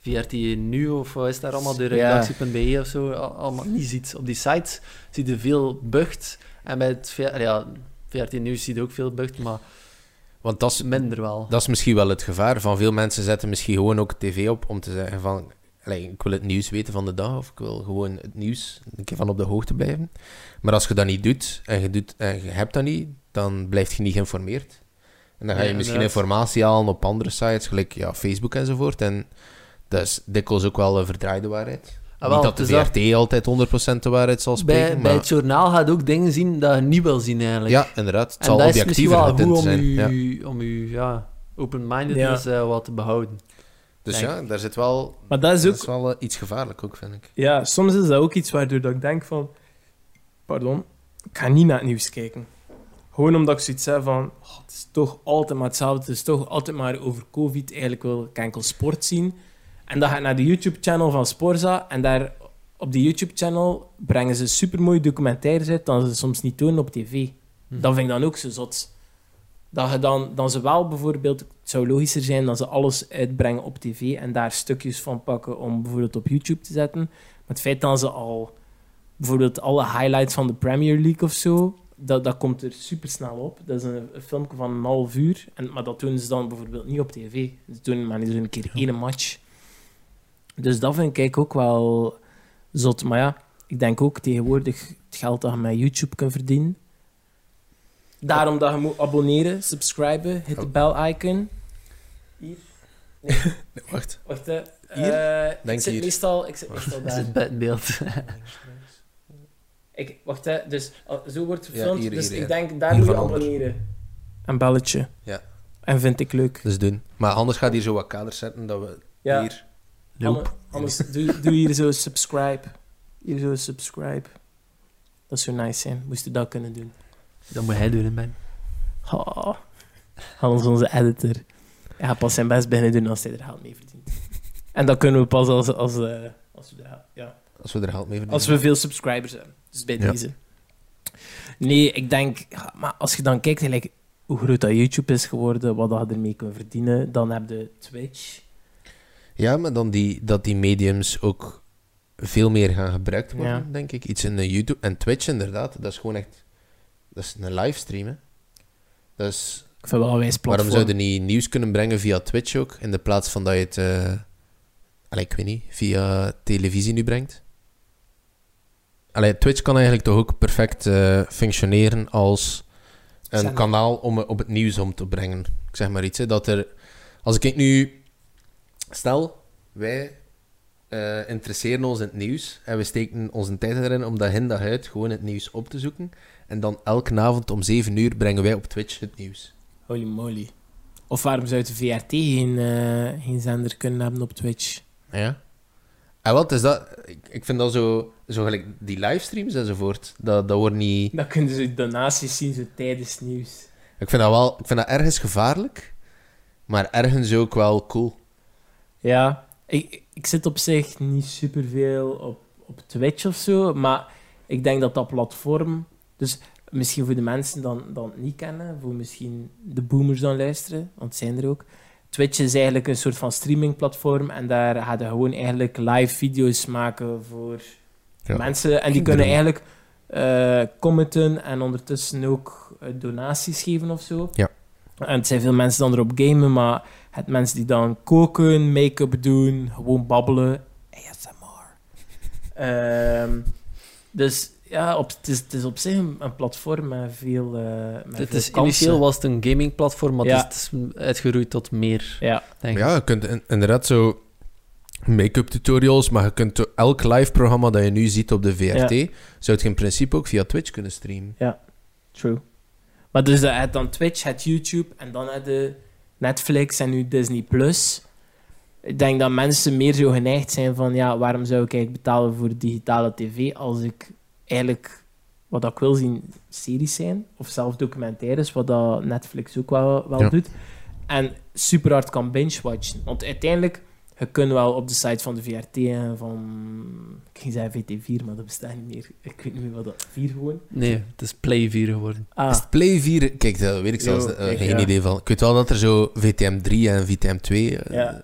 Speaker 3: VRT Nu of wat is daar allemaal, de
Speaker 2: Ja.
Speaker 3: redactie.be of zo, al- allemaal niet ziet. Op die sites zie je veel bucht. En bij het ja, VRT Nieuws zie je ook veel bucht, maar
Speaker 1: Want dat is,
Speaker 3: minder wel.
Speaker 1: dat is misschien wel het gevaar. Van veel mensen zetten misschien gewoon ook tv op om te zeggen van... ik wil het nieuws weten van de dag, of ik wil gewoon het nieuws een keer van op de hoogte blijven. Maar als je dat niet doet, en je, doet, en je hebt dat niet, dan blijf je niet geïnformeerd. En dan ga je
Speaker 3: Ja,
Speaker 1: misschien
Speaker 3: inderdaad.
Speaker 1: informatie halen op andere sites, gelijk ja, Facebook enzovoort. En dat is dikwijls ook wel een verdraaide waarheid.
Speaker 3: Ah, wel,
Speaker 1: niet dat de
Speaker 3: dus dat-
Speaker 1: VRT altijd 100% de waarheid zal spreken,
Speaker 3: bij,
Speaker 1: maar...
Speaker 3: bij het journaal gaat ook dingen zien dat je niet wil zien eigenlijk.
Speaker 1: Ja, inderdaad. Het
Speaker 3: en
Speaker 1: zal
Speaker 3: dat is misschien wel goed om
Speaker 1: zijn.
Speaker 3: u,
Speaker 1: Ja.
Speaker 3: om u ja, open-mindedness eh, wat te behouden.
Speaker 1: Dus
Speaker 3: denk
Speaker 1: ja, daar zit wel,
Speaker 2: Maar dat is
Speaker 1: dat
Speaker 2: ook
Speaker 1: is wel eh, iets gevaarlijk ook, vind ik.
Speaker 2: Ja, soms is dat ook iets waardoor dat ik denk van... Pardon, ik ga niet naar het nieuws kijken. Gewoon omdat ik zoiets heb van... oh, het is toch altijd maar hetzelfde. Het is toch altijd maar over COVID. Eigenlijk wil ik enkel sport zien. En dan ga ik naar de YouTube-channel van Sporza. En daar op die YouTube-channel brengen ze supermooie documentaires uit... dat ze soms niet tonen op tv.
Speaker 3: Hm.
Speaker 2: Dat vind ik dan ook zo zot. Dat, je dan, dan ze wel bijvoorbeeld... Het zou logischer zijn dat ze alles uitbrengen op tv... en daar stukjes van pakken om bijvoorbeeld op YouTube te zetten. Maar het feit dat ze al... Bijvoorbeeld alle highlights van de Premier League of zo... Dat, dat komt er super snel op. Dat is een, een filmpje van een half uur. En, maar dat doen ze dan bijvoorbeeld niet op tv. Ze doen maar eens een keer één match. Dus dat vind ik ook wel zot. Maar ja, ik denk ook tegenwoordig het geld dat je met YouTube kunt verdienen. Daarom dat je moet abonneren, subscriben, hit de bell-icon. Hier.
Speaker 1: Wacht.
Speaker 2: Wacht, hè.
Speaker 1: Hier?
Speaker 2: Eh, ik zit
Speaker 1: hier.
Speaker 2: meestal, ik zit meestal daar.
Speaker 3: is het buitenbeeld.
Speaker 2: Ik, wacht, hè. Dus zo wordt het
Speaker 1: Ja,
Speaker 2: gefilmd. dus
Speaker 1: hier,
Speaker 2: ik
Speaker 1: ja.
Speaker 2: denk, daar
Speaker 1: Hier
Speaker 2: moet je abonneren. Een belletje.
Speaker 1: Ja.
Speaker 2: En vind ik leuk.
Speaker 1: Dus doen. Maar anders gaat hier zo wat kaders zetten dat we
Speaker 2: Ja.
Speaker 1: hier...
Speaker 3: Nope.
Speaker 2: Anders doe, doe hier zo subscribe. Hier zo subscribe. Dat zou nice zijn. Moest je dat kunnen doen.
Speaker 3: Dat moet hij doen, hè, Ben.
Speaker 2: Oh. Hans, onze editor. Hij gaat pas zijn best beginnen doen als hij er geld mee verdient. En dat kunnen we pas als, als, eh, als, we, er, ja,
Speaker 1: Als we er geld mee verdienen.
Speaker 2: als we veel subscribers hebben. Dus bij
Speaker 1: Ja.
Speaker 2: deze. Nee, ik denk... maar als je dan kijkt gelijk, hoe groot dat YouTube is geworden, wat dat je ermee kunt verdienen, dan heb je Twitch.
Speaker 1: Ja, maar dan die, dat die mediums ook veel meer gaan gebruikt worden,
Speaker 2: Ja.
Speaker 1: denk ik. Iets in de YouTube en Twitch, inderdaad. Dat is gewoon echt... Dat is een livestream, hè. Dat is...
Speaker 2: Ik vind wel een.
Speaker 1: Waarom zouden niet nieuws kunnen brengen via Twitch ook, in de plaats van dat je het... allee, ik weet niet, via televisie nu brengt? Allee, Twitch kan eigenlijk toch ook perfect eh, functioneren als een
Speaker 2: Zender.
Speaker 1: kanaal om op het nieuws om te brengen. Ik zeg maar iets, hè, dat er... Als ik nu... Stel, wij eh, interesseren ons in het nieuws. En we steken onze tijd erin om dag in dag uit gewoon het nieuws op te zoeken. En dan elke avond om 7 uur brengen wij op Twitch het nieuws.
Speaker 2: Holy moly. Of waarom zou de VRT geen, eh, geen zender kunnen hebben op Twitch?
Speaker 1: Ja. En wat is dat? Ik, ik vind dat zo, zo gelijk die livestreams enzovoort. Dat, dat wordt niet.
Speaker 2: Dan kunnen ze donaties zien zo tijdens nieuws.
Speaker 1: Ik vind dat wel. Ik vind dat ergens gevaarlijk. Maar ergens ook wel cool.
Speaker 2: Ja, ik, ik zit op zich niet superveel op, op Twitch of zo, maar ik denk dat dat platform... Dus misschien voor de mensen dan, dan niet kennen, voor misschien de boomers dan luisteren, want het zijn er ook. Twitch is eigenlijk een soort van streamingplatform en daar ga je gewoon eigenlijk live video's maken voor
Speaker 1: Ja.
Speaker 2: mensen. En die kunnen eigenlijk eh, commenten en ondertussen ook eh, donaties geven of zo.
Speaker 1: Ja.
Speaker 2: En het zijn veel mensen dan erop gamen, maar het mensen die dan koken, make-up doen, gewoon babbelen. ASMR. Ehm, dus ja, op, het, is, het is op zich een, platform met veel, eh met
Speaker 3: Het
Speaker 2: veel
Speaker 3: is,
Speaker 2: kansen.
Speaker 3: initieel was het een gamingplatform, maar
Speaker 2: Ja.
Speaker 3: het is het is uitgeroeid tot meer,
Speaker 2: Ja,
Speaker 3: denk ik.
Speaker 1: Ja, je kunt in- inderdaad zo make-up tutorials, maar je kunt elk live programma dat je nu ziet op de VRT, zou je in principe ook via Twitch kunnen streamen.
Speaker 2: true. Maar dus hebt dan Twitch, het YouTube en dan heb je Netflix en nu Disney+. Plus. Ik denk dat mensen meer zo geneigd zijn van, ja, waarom zou ik eigenlijk betalen voor digitale tv als ik eigenlijk, wat ik wil zien, series zijn, of zelf documentaires, wat dat Netflix ook wel, wel
Speaker 1: Ja.
Speaker 2: doet. En super hard kan binge-watchen. Want uiteindelijk, je kunt wel op de site van de VRT en van, ik ging zeggen VT4, maar dat bestaat niet meer. Ik weet niet meer wat dat, 4 gewoon.
Speaker 3: Nee, het is Play 4 geworden.
Speaker 2: Ah,
Speaker 1: Is het Play 4? Kijk, dat weet ik zelfs eh,
Speaker 2: kijk,
Speaker 1: geen
Speaker 2: ja.
Speaker 1: idee van. Ik weet wel dat er zo VTM 3 en VTM 2 eh,
Speaker 2: Ja.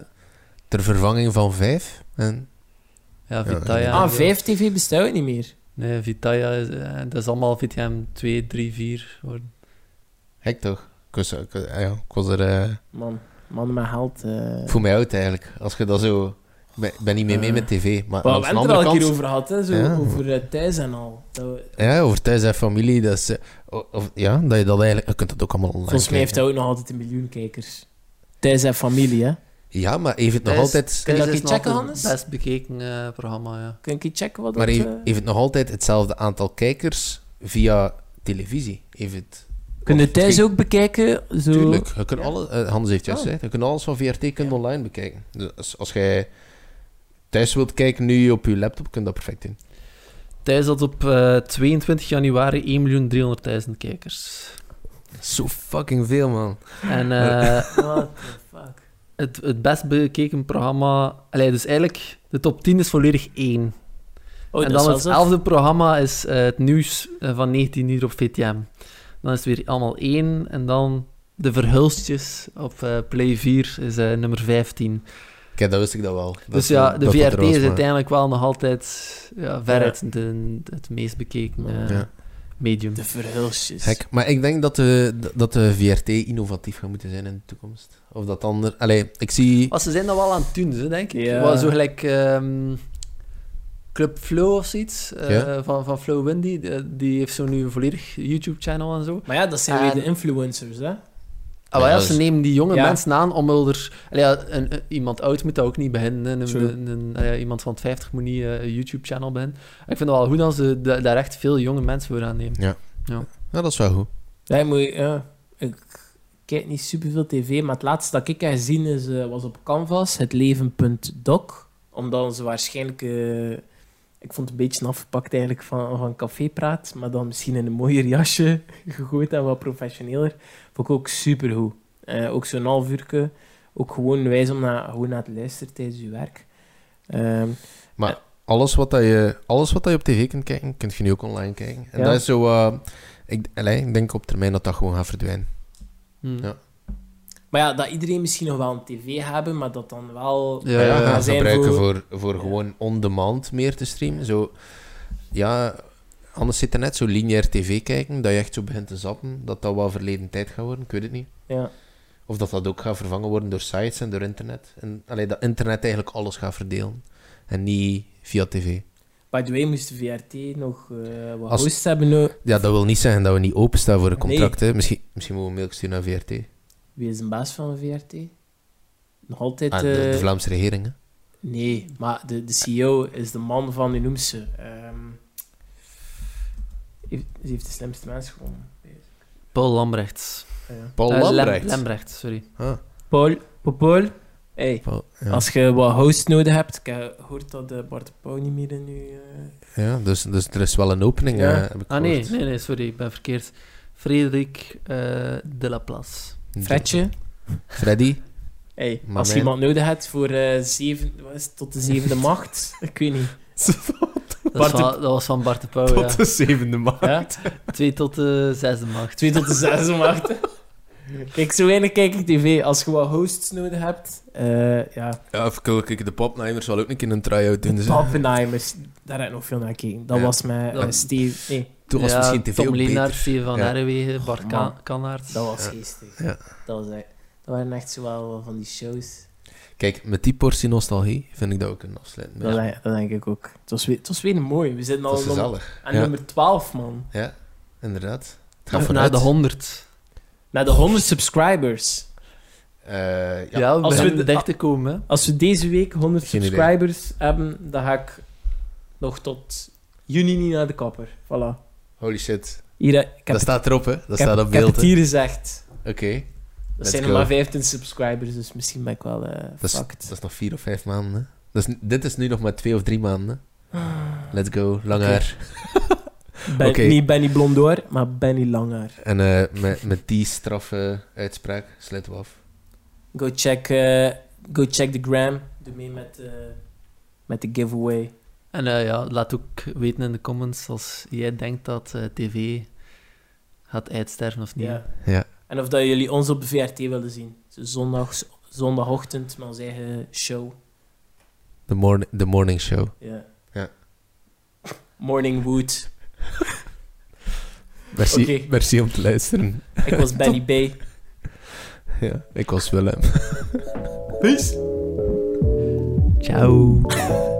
Speaker 1: ter vervanging van 5. En,
Speaker 3: Ja,
Speaker 1: Ja,
Speaker 3: Vitaya.
Speaker 2: ah 5 TV bestaat niet meer.
Speaker 3: Nee, Vitaya, is, eh, dat is allemaal VTM 2, 3, 4 geworden.
Speaker 1: gek toch? Ik was, ik, ja, ik was er...
Speaker 2: Man, man met geld. eh.
Speaker 1: voel mij oud eigenlijk. Als je dat zo... Ik ben, niet meer mee
Speaker 2: Eh.
Speaker 1: met tv. Maar
Speaker 2: we hebben het er
Speaker 1: andere
Speaker 2: al een
Speaker 1: kant...
Speaker 2: keer over gehad, hè? Zo,
Speaker 1: Ja.
Speaker 2: over eh, thuis en al. Dat we-
Speaker 1: Ja, over thuis en familie. Dat is, of, ja, dat je dat eigenlijk... Je kunt dat ook allemaal online
Speaker 2: Volgens mij heeft hij ook nog altijd een miljoen kijkers. Thuis en familie, hè?
Speaker 1: Ja, maar heeft het nog altijd...
Speaker 2: Kun je dat checken,
Speaker 3: het
Speaker 2: Hannes?
Speaker 3: best bekeken programma, ja.
Speaker 2: Kun je checken wat
Speaker 1: Maar
Speaker 2: dat...
Speaker 1: heeft,
Speaker 2: eh,
Speaker 1: heeft het nog altijd hetzelfde aantal kijkers via televisie? Heeft het...
Speaker 2: Kun je
Speaker 1: of
Speaker 2: thuis ook bekijken? Zo...
Speaker 1: Tuurlijk. Je kunt
Speaker 2: Ja.
Speaker 1: alle, eh, Hans heeft juist
Speaker 2: Oh.
Speaker 1: gezegd, je kunt alles van VRT kunt online bekijken. Dus als, als jij thuis wilt kijken nu op je laptop, kun je dat perfect doen.
Speaker 3: Thuis had op eh, 22 januari 1.300.000 kijkers.
Speaker 1: Zo fucking veel, man.
Speaker 3: En eh,
Speaker 2: What the fuck?
Speaker 3: het, het best bekeken programma... Allee, dus eigenlijk, de top 10 is volledig één.
Speaker 2: Oh,
Speaker 3: en dan
Speaker 2: is
Speaker 3: het
Speaker 2: wel zo.
Speaker 3: elfde programma is eh, het nieuws eh, van 19 uur op VTM. Dan is het weer allemaal één. En dan de verhulstjes op eh, Play 4 is eh, nummer 15.
Speaker 1: Kijk, dat wist ik dat wel. Dat
Speaker 3: dus ja, de VRT is
Speaker 1: maar-
Speaker 3: uiteindelijk wel nog altijd ja, veruit de, het meest bekeken eh,
Speaker 1: Ja.
Speaker 3: medium.
Speaker 2: De verhulsjes.
Speaker 1: Gek. Maar ik denk dat de, dat de VRT innovatief gaat moeten zijn in de toekomst. Of dat ander... Allee, ik zie...
Speaker 3: Maar ze zijn dat wel aan het doen, denk ik.
Speaker 2: Ja.
Speaker 3: Wel Zo gelijk ehm, Club Flow of zoiets, eh,
Speaker 1: Ja.
Speaker 3: van, van Flow Windy. Die, die heeft zo nu een volledig YouTube-channel en zo.
Speaker 2: Maar ja, dat zijn
Speaker 3: En-
Speaker 2: weer de influencers, hè?
Speaker 3: Ah,
Speaker 1: Ja,
Speaker 3: ja, ze nemen die jonge
Speaker 2: Ja.
Speaker 3: mensen aan om wel er... Allee, ja, een, een- iemand oud moet dat ook niet beginnen. Een, iemand van 50 moet niet eh, een YouTube-channel beginnen. Ik vind het wel goed dat ze da- daar echt veel jonge mensen voor aannemen.
Speaker 1: Ja, dat is wel goed.
Speaker 2: Ja, moet, ja, ik kijk niet superveel tv, maar het laatste dat ik heb gezien is, eh, was op Canvas, het leven.doc. Omdat ze waarschijnlijk... eh, ik vond het een beetje afgepakt eigenlijk van, van cafépraat, maar dan misschien in een mooier jasje gegooid en wat professioneler. Vond ik ook supergoed. Eh ook zo'n half uurtje. Ook gewoon wijs om naar, gewoon naar te luisteren tijdens je werk. Ehm,
Speaker 1: Maar alles wat, dat je, alles wat dat je op tv kunt kijken, kun je nu ook online kijken. En
Speaker 2: Ja.
Speaker 1: dat is zo... eh, ik, allee, ik denk op termijn dat dat gewoon gaat verdwijnen.
Speaker 3: Hm.
Speaker 1: Ja.
Speaker 2: Maar ja, dat iedereen misschien nog wel een tv hebben, maar dat dan wel...
Speaker 3: Ja,
Speaker 1: Ja,
Speaker 3: ja,
Speaker 1: gaan
Speaker 3: ja.
Speaker 2: zijn
Speaker 1: gebruiken
Speaker 2: voor-
Speaker 1: voor, voor gewoon on-demand meer te streamen. Zo, ja, anders zit er net zo lineair tv kijken, dat je echt zo begint te zappen, dat dat wel verleden tijd gaat worden, ik weet het niet.
Speaker 2: Ja.
Speaker 1: Of dat dat ook gaat vervangen worden door sites en door internet. En allee, dat internet eigenlijk alles gaat verdelen. En niet via tv.
Speaker 2: By the way, moest de VRT nog eh, wat
Speaker 1: Als-
Speaker 2: hosts hebben. nu.
Speaker 1: Ja, dat wil niet zeggen dat we niet openstaan voor een
Speaker 2: Nee.
Speaker 1: contract. Hè. Misschien, misschien moeten we een mail sturen naar VRT.
Speaker 2: Wie is een baas van de VRT? Nog altijd...
Speaker 1: Ah, de,
Speaker 2: eh,
Speaker 1: de Vlaamse regering. Hè.
Speaker 2: Nee, maar de, de CEO is de man van, hoe noemt ze? Ehm, heeft, ze heeft de slimste mens gewonnen.
Speaker 3: Paul Lambrechts.
Speaker 2: Ja.
Speaker 1: Paul
Speaker 3: Eh, Lem-
Speaker 1: Lambrecht.
Speaker 3: Lambrecht, sorry.
Speaker 1: Ah,
Speaker 2: Paul, Paul, Paul. Hey,
Speaker 1: Paul, ja.
Speaker 2: als je wat host nodig hebt, ik heb gehoord dat de Bart de Pauw niet meer in nu... eh,
Speaker 1: ja dus, dus er is wel een opening,
Speaker 2: Ja.
Speaker 1: eh, heb ik
Speaker 3: Ah nee, nee, nee, sorry, ik ben verkeerd. Frederik eh, de la Place.
Speaker 2: Fredje.
Speaker 1: Freddy.
Speaker 2: Hey,
Speaker 1: Maar
Speaker 2: als je
Speaker 1: mijn-
Speaker 2: iemand nodig hebt voor eh zeven, wat is het, tot de zevende macht, ik weet niet.
Speaker 3: Dat, van, dat was van Bart de Pauw, ja.
Speaker 1: de zevende maand.
Speaker 2: Ja?
Speaker 3: Twee tot de zesde macht.
Speaker 2: Twee tot de zesde macht. Kijk, zo weinig kijk ik tv. Als je wat hosts nodig hebt, eh ja,
Speaker 1: Ja, of ik, ik, de Popnijmers zal ook een keer een try-out doen. Dus,
Speaker 2: Pappenheimers, daar heb ik nog veel naar gekeken. Dat
Speaker 1: Ja.
Speaker 2: was met Steve, nee,
Speaker 1: toen was
Speaker 3: ja,
Speaker 1: misschien tv
Speaker 3: Tom Leenaert. Steven van
Speaker 1: Ja.
Speaker 3: Herwegen, Bart
Speaker 2: Oh.
Speaker 3: Kanaert.
Speaker 2: dat was
Speaker 1: Ja.
Speaker 2: geestig.
Speaker 1: Ja.
Speaker 2: Dat, was, echt- dat waren echt zo wel van die shows.
Speaker 1: Kijk, met die portie nostalgie vind ik dat ook een afsluiting.
Speaker 2: Dat, denk- dat denk ik ook. Het was weer, het was weer mooi. We zitten al aan
Speaker 1: Ja.
Speaker 2: nummer 12, man.
Speaker 1: Ja, inderdaad. Het gaat
Speaker 3: naar de 100.
Speaker 2: Naar de 100 subscribers.
Speaker 1: Eh, ja.
Speaker 3: Ja, we
Speaker 2: Als we
Speaker 3: beginnen
Speaker 2: de-
Speaker 3: dicht te komen. Hè.
Speaker 2: Als we deze week 100
Speaker 1: Geen idee.
Speaker 2: subscribers hebben, dan ga ik nog tot juni niet naar de kapper. Voilà.
Speaker 1: Holy shit.
Speaker 2: Hier, eh, ik heb,
Speaker 1: dat staat erop, hè. Dat
Speaker 2: ik heb-
Speaker 1: staat op
Speaker 2: ik heb
Speaker 1: beeld,
Speaker 2: het
Speaker 1: hè.
Speaker 2: hier gezegd.
Speaker 1: Oké.
Speaker 2: Dat
Speaker 1: Let's
Speaker 2: zijn er
Speaker 1: go.
Speaker 2: maar 15 subscribers, dus misschien ben ik wel eh
Speaker 1: Dat is,
Speaker 2: fucked.
Speaker 1: dat is nog vier of vijf maanden, hè. Dat is, dit is nu nog maar twee of drie maanden, hè. Let's go. Lang
Speaker 2: Oké.
Speaker 1: haar.
Speaker 2: Ben. Niet Benny Blondoor, maar Benny Langer.
Speaker 1: En eh, met, met die straffe uitspraak sluiten we af.
Speaker 2: Go check, eh, go check the gram. Doe mee met, eh, met de giveaway.
Speaker 3: En ja, laat ook weten in de comments als jij denkt dat eh, tv gaat uitsterven of niet.
Speaker 2: Ja.
Speaker 1: Ja.
Speaker 2: En of dat jullie ons op de VRT willen zien. Zo zondags, zondagochtend met onze eigen show.
Speaker 1: The, morning, the morning show.
Speaker 2: Ja.
Speaker 1: Ja.
Speaker 2: Morning Wood.
Speaker 1: Merci, merci om te luisteren.
Speaker 2: Ik was Benny B.
Speaker 1: Ja, ik was Willem.
Speaker 2: Peace.
Speaker 3: Ciao.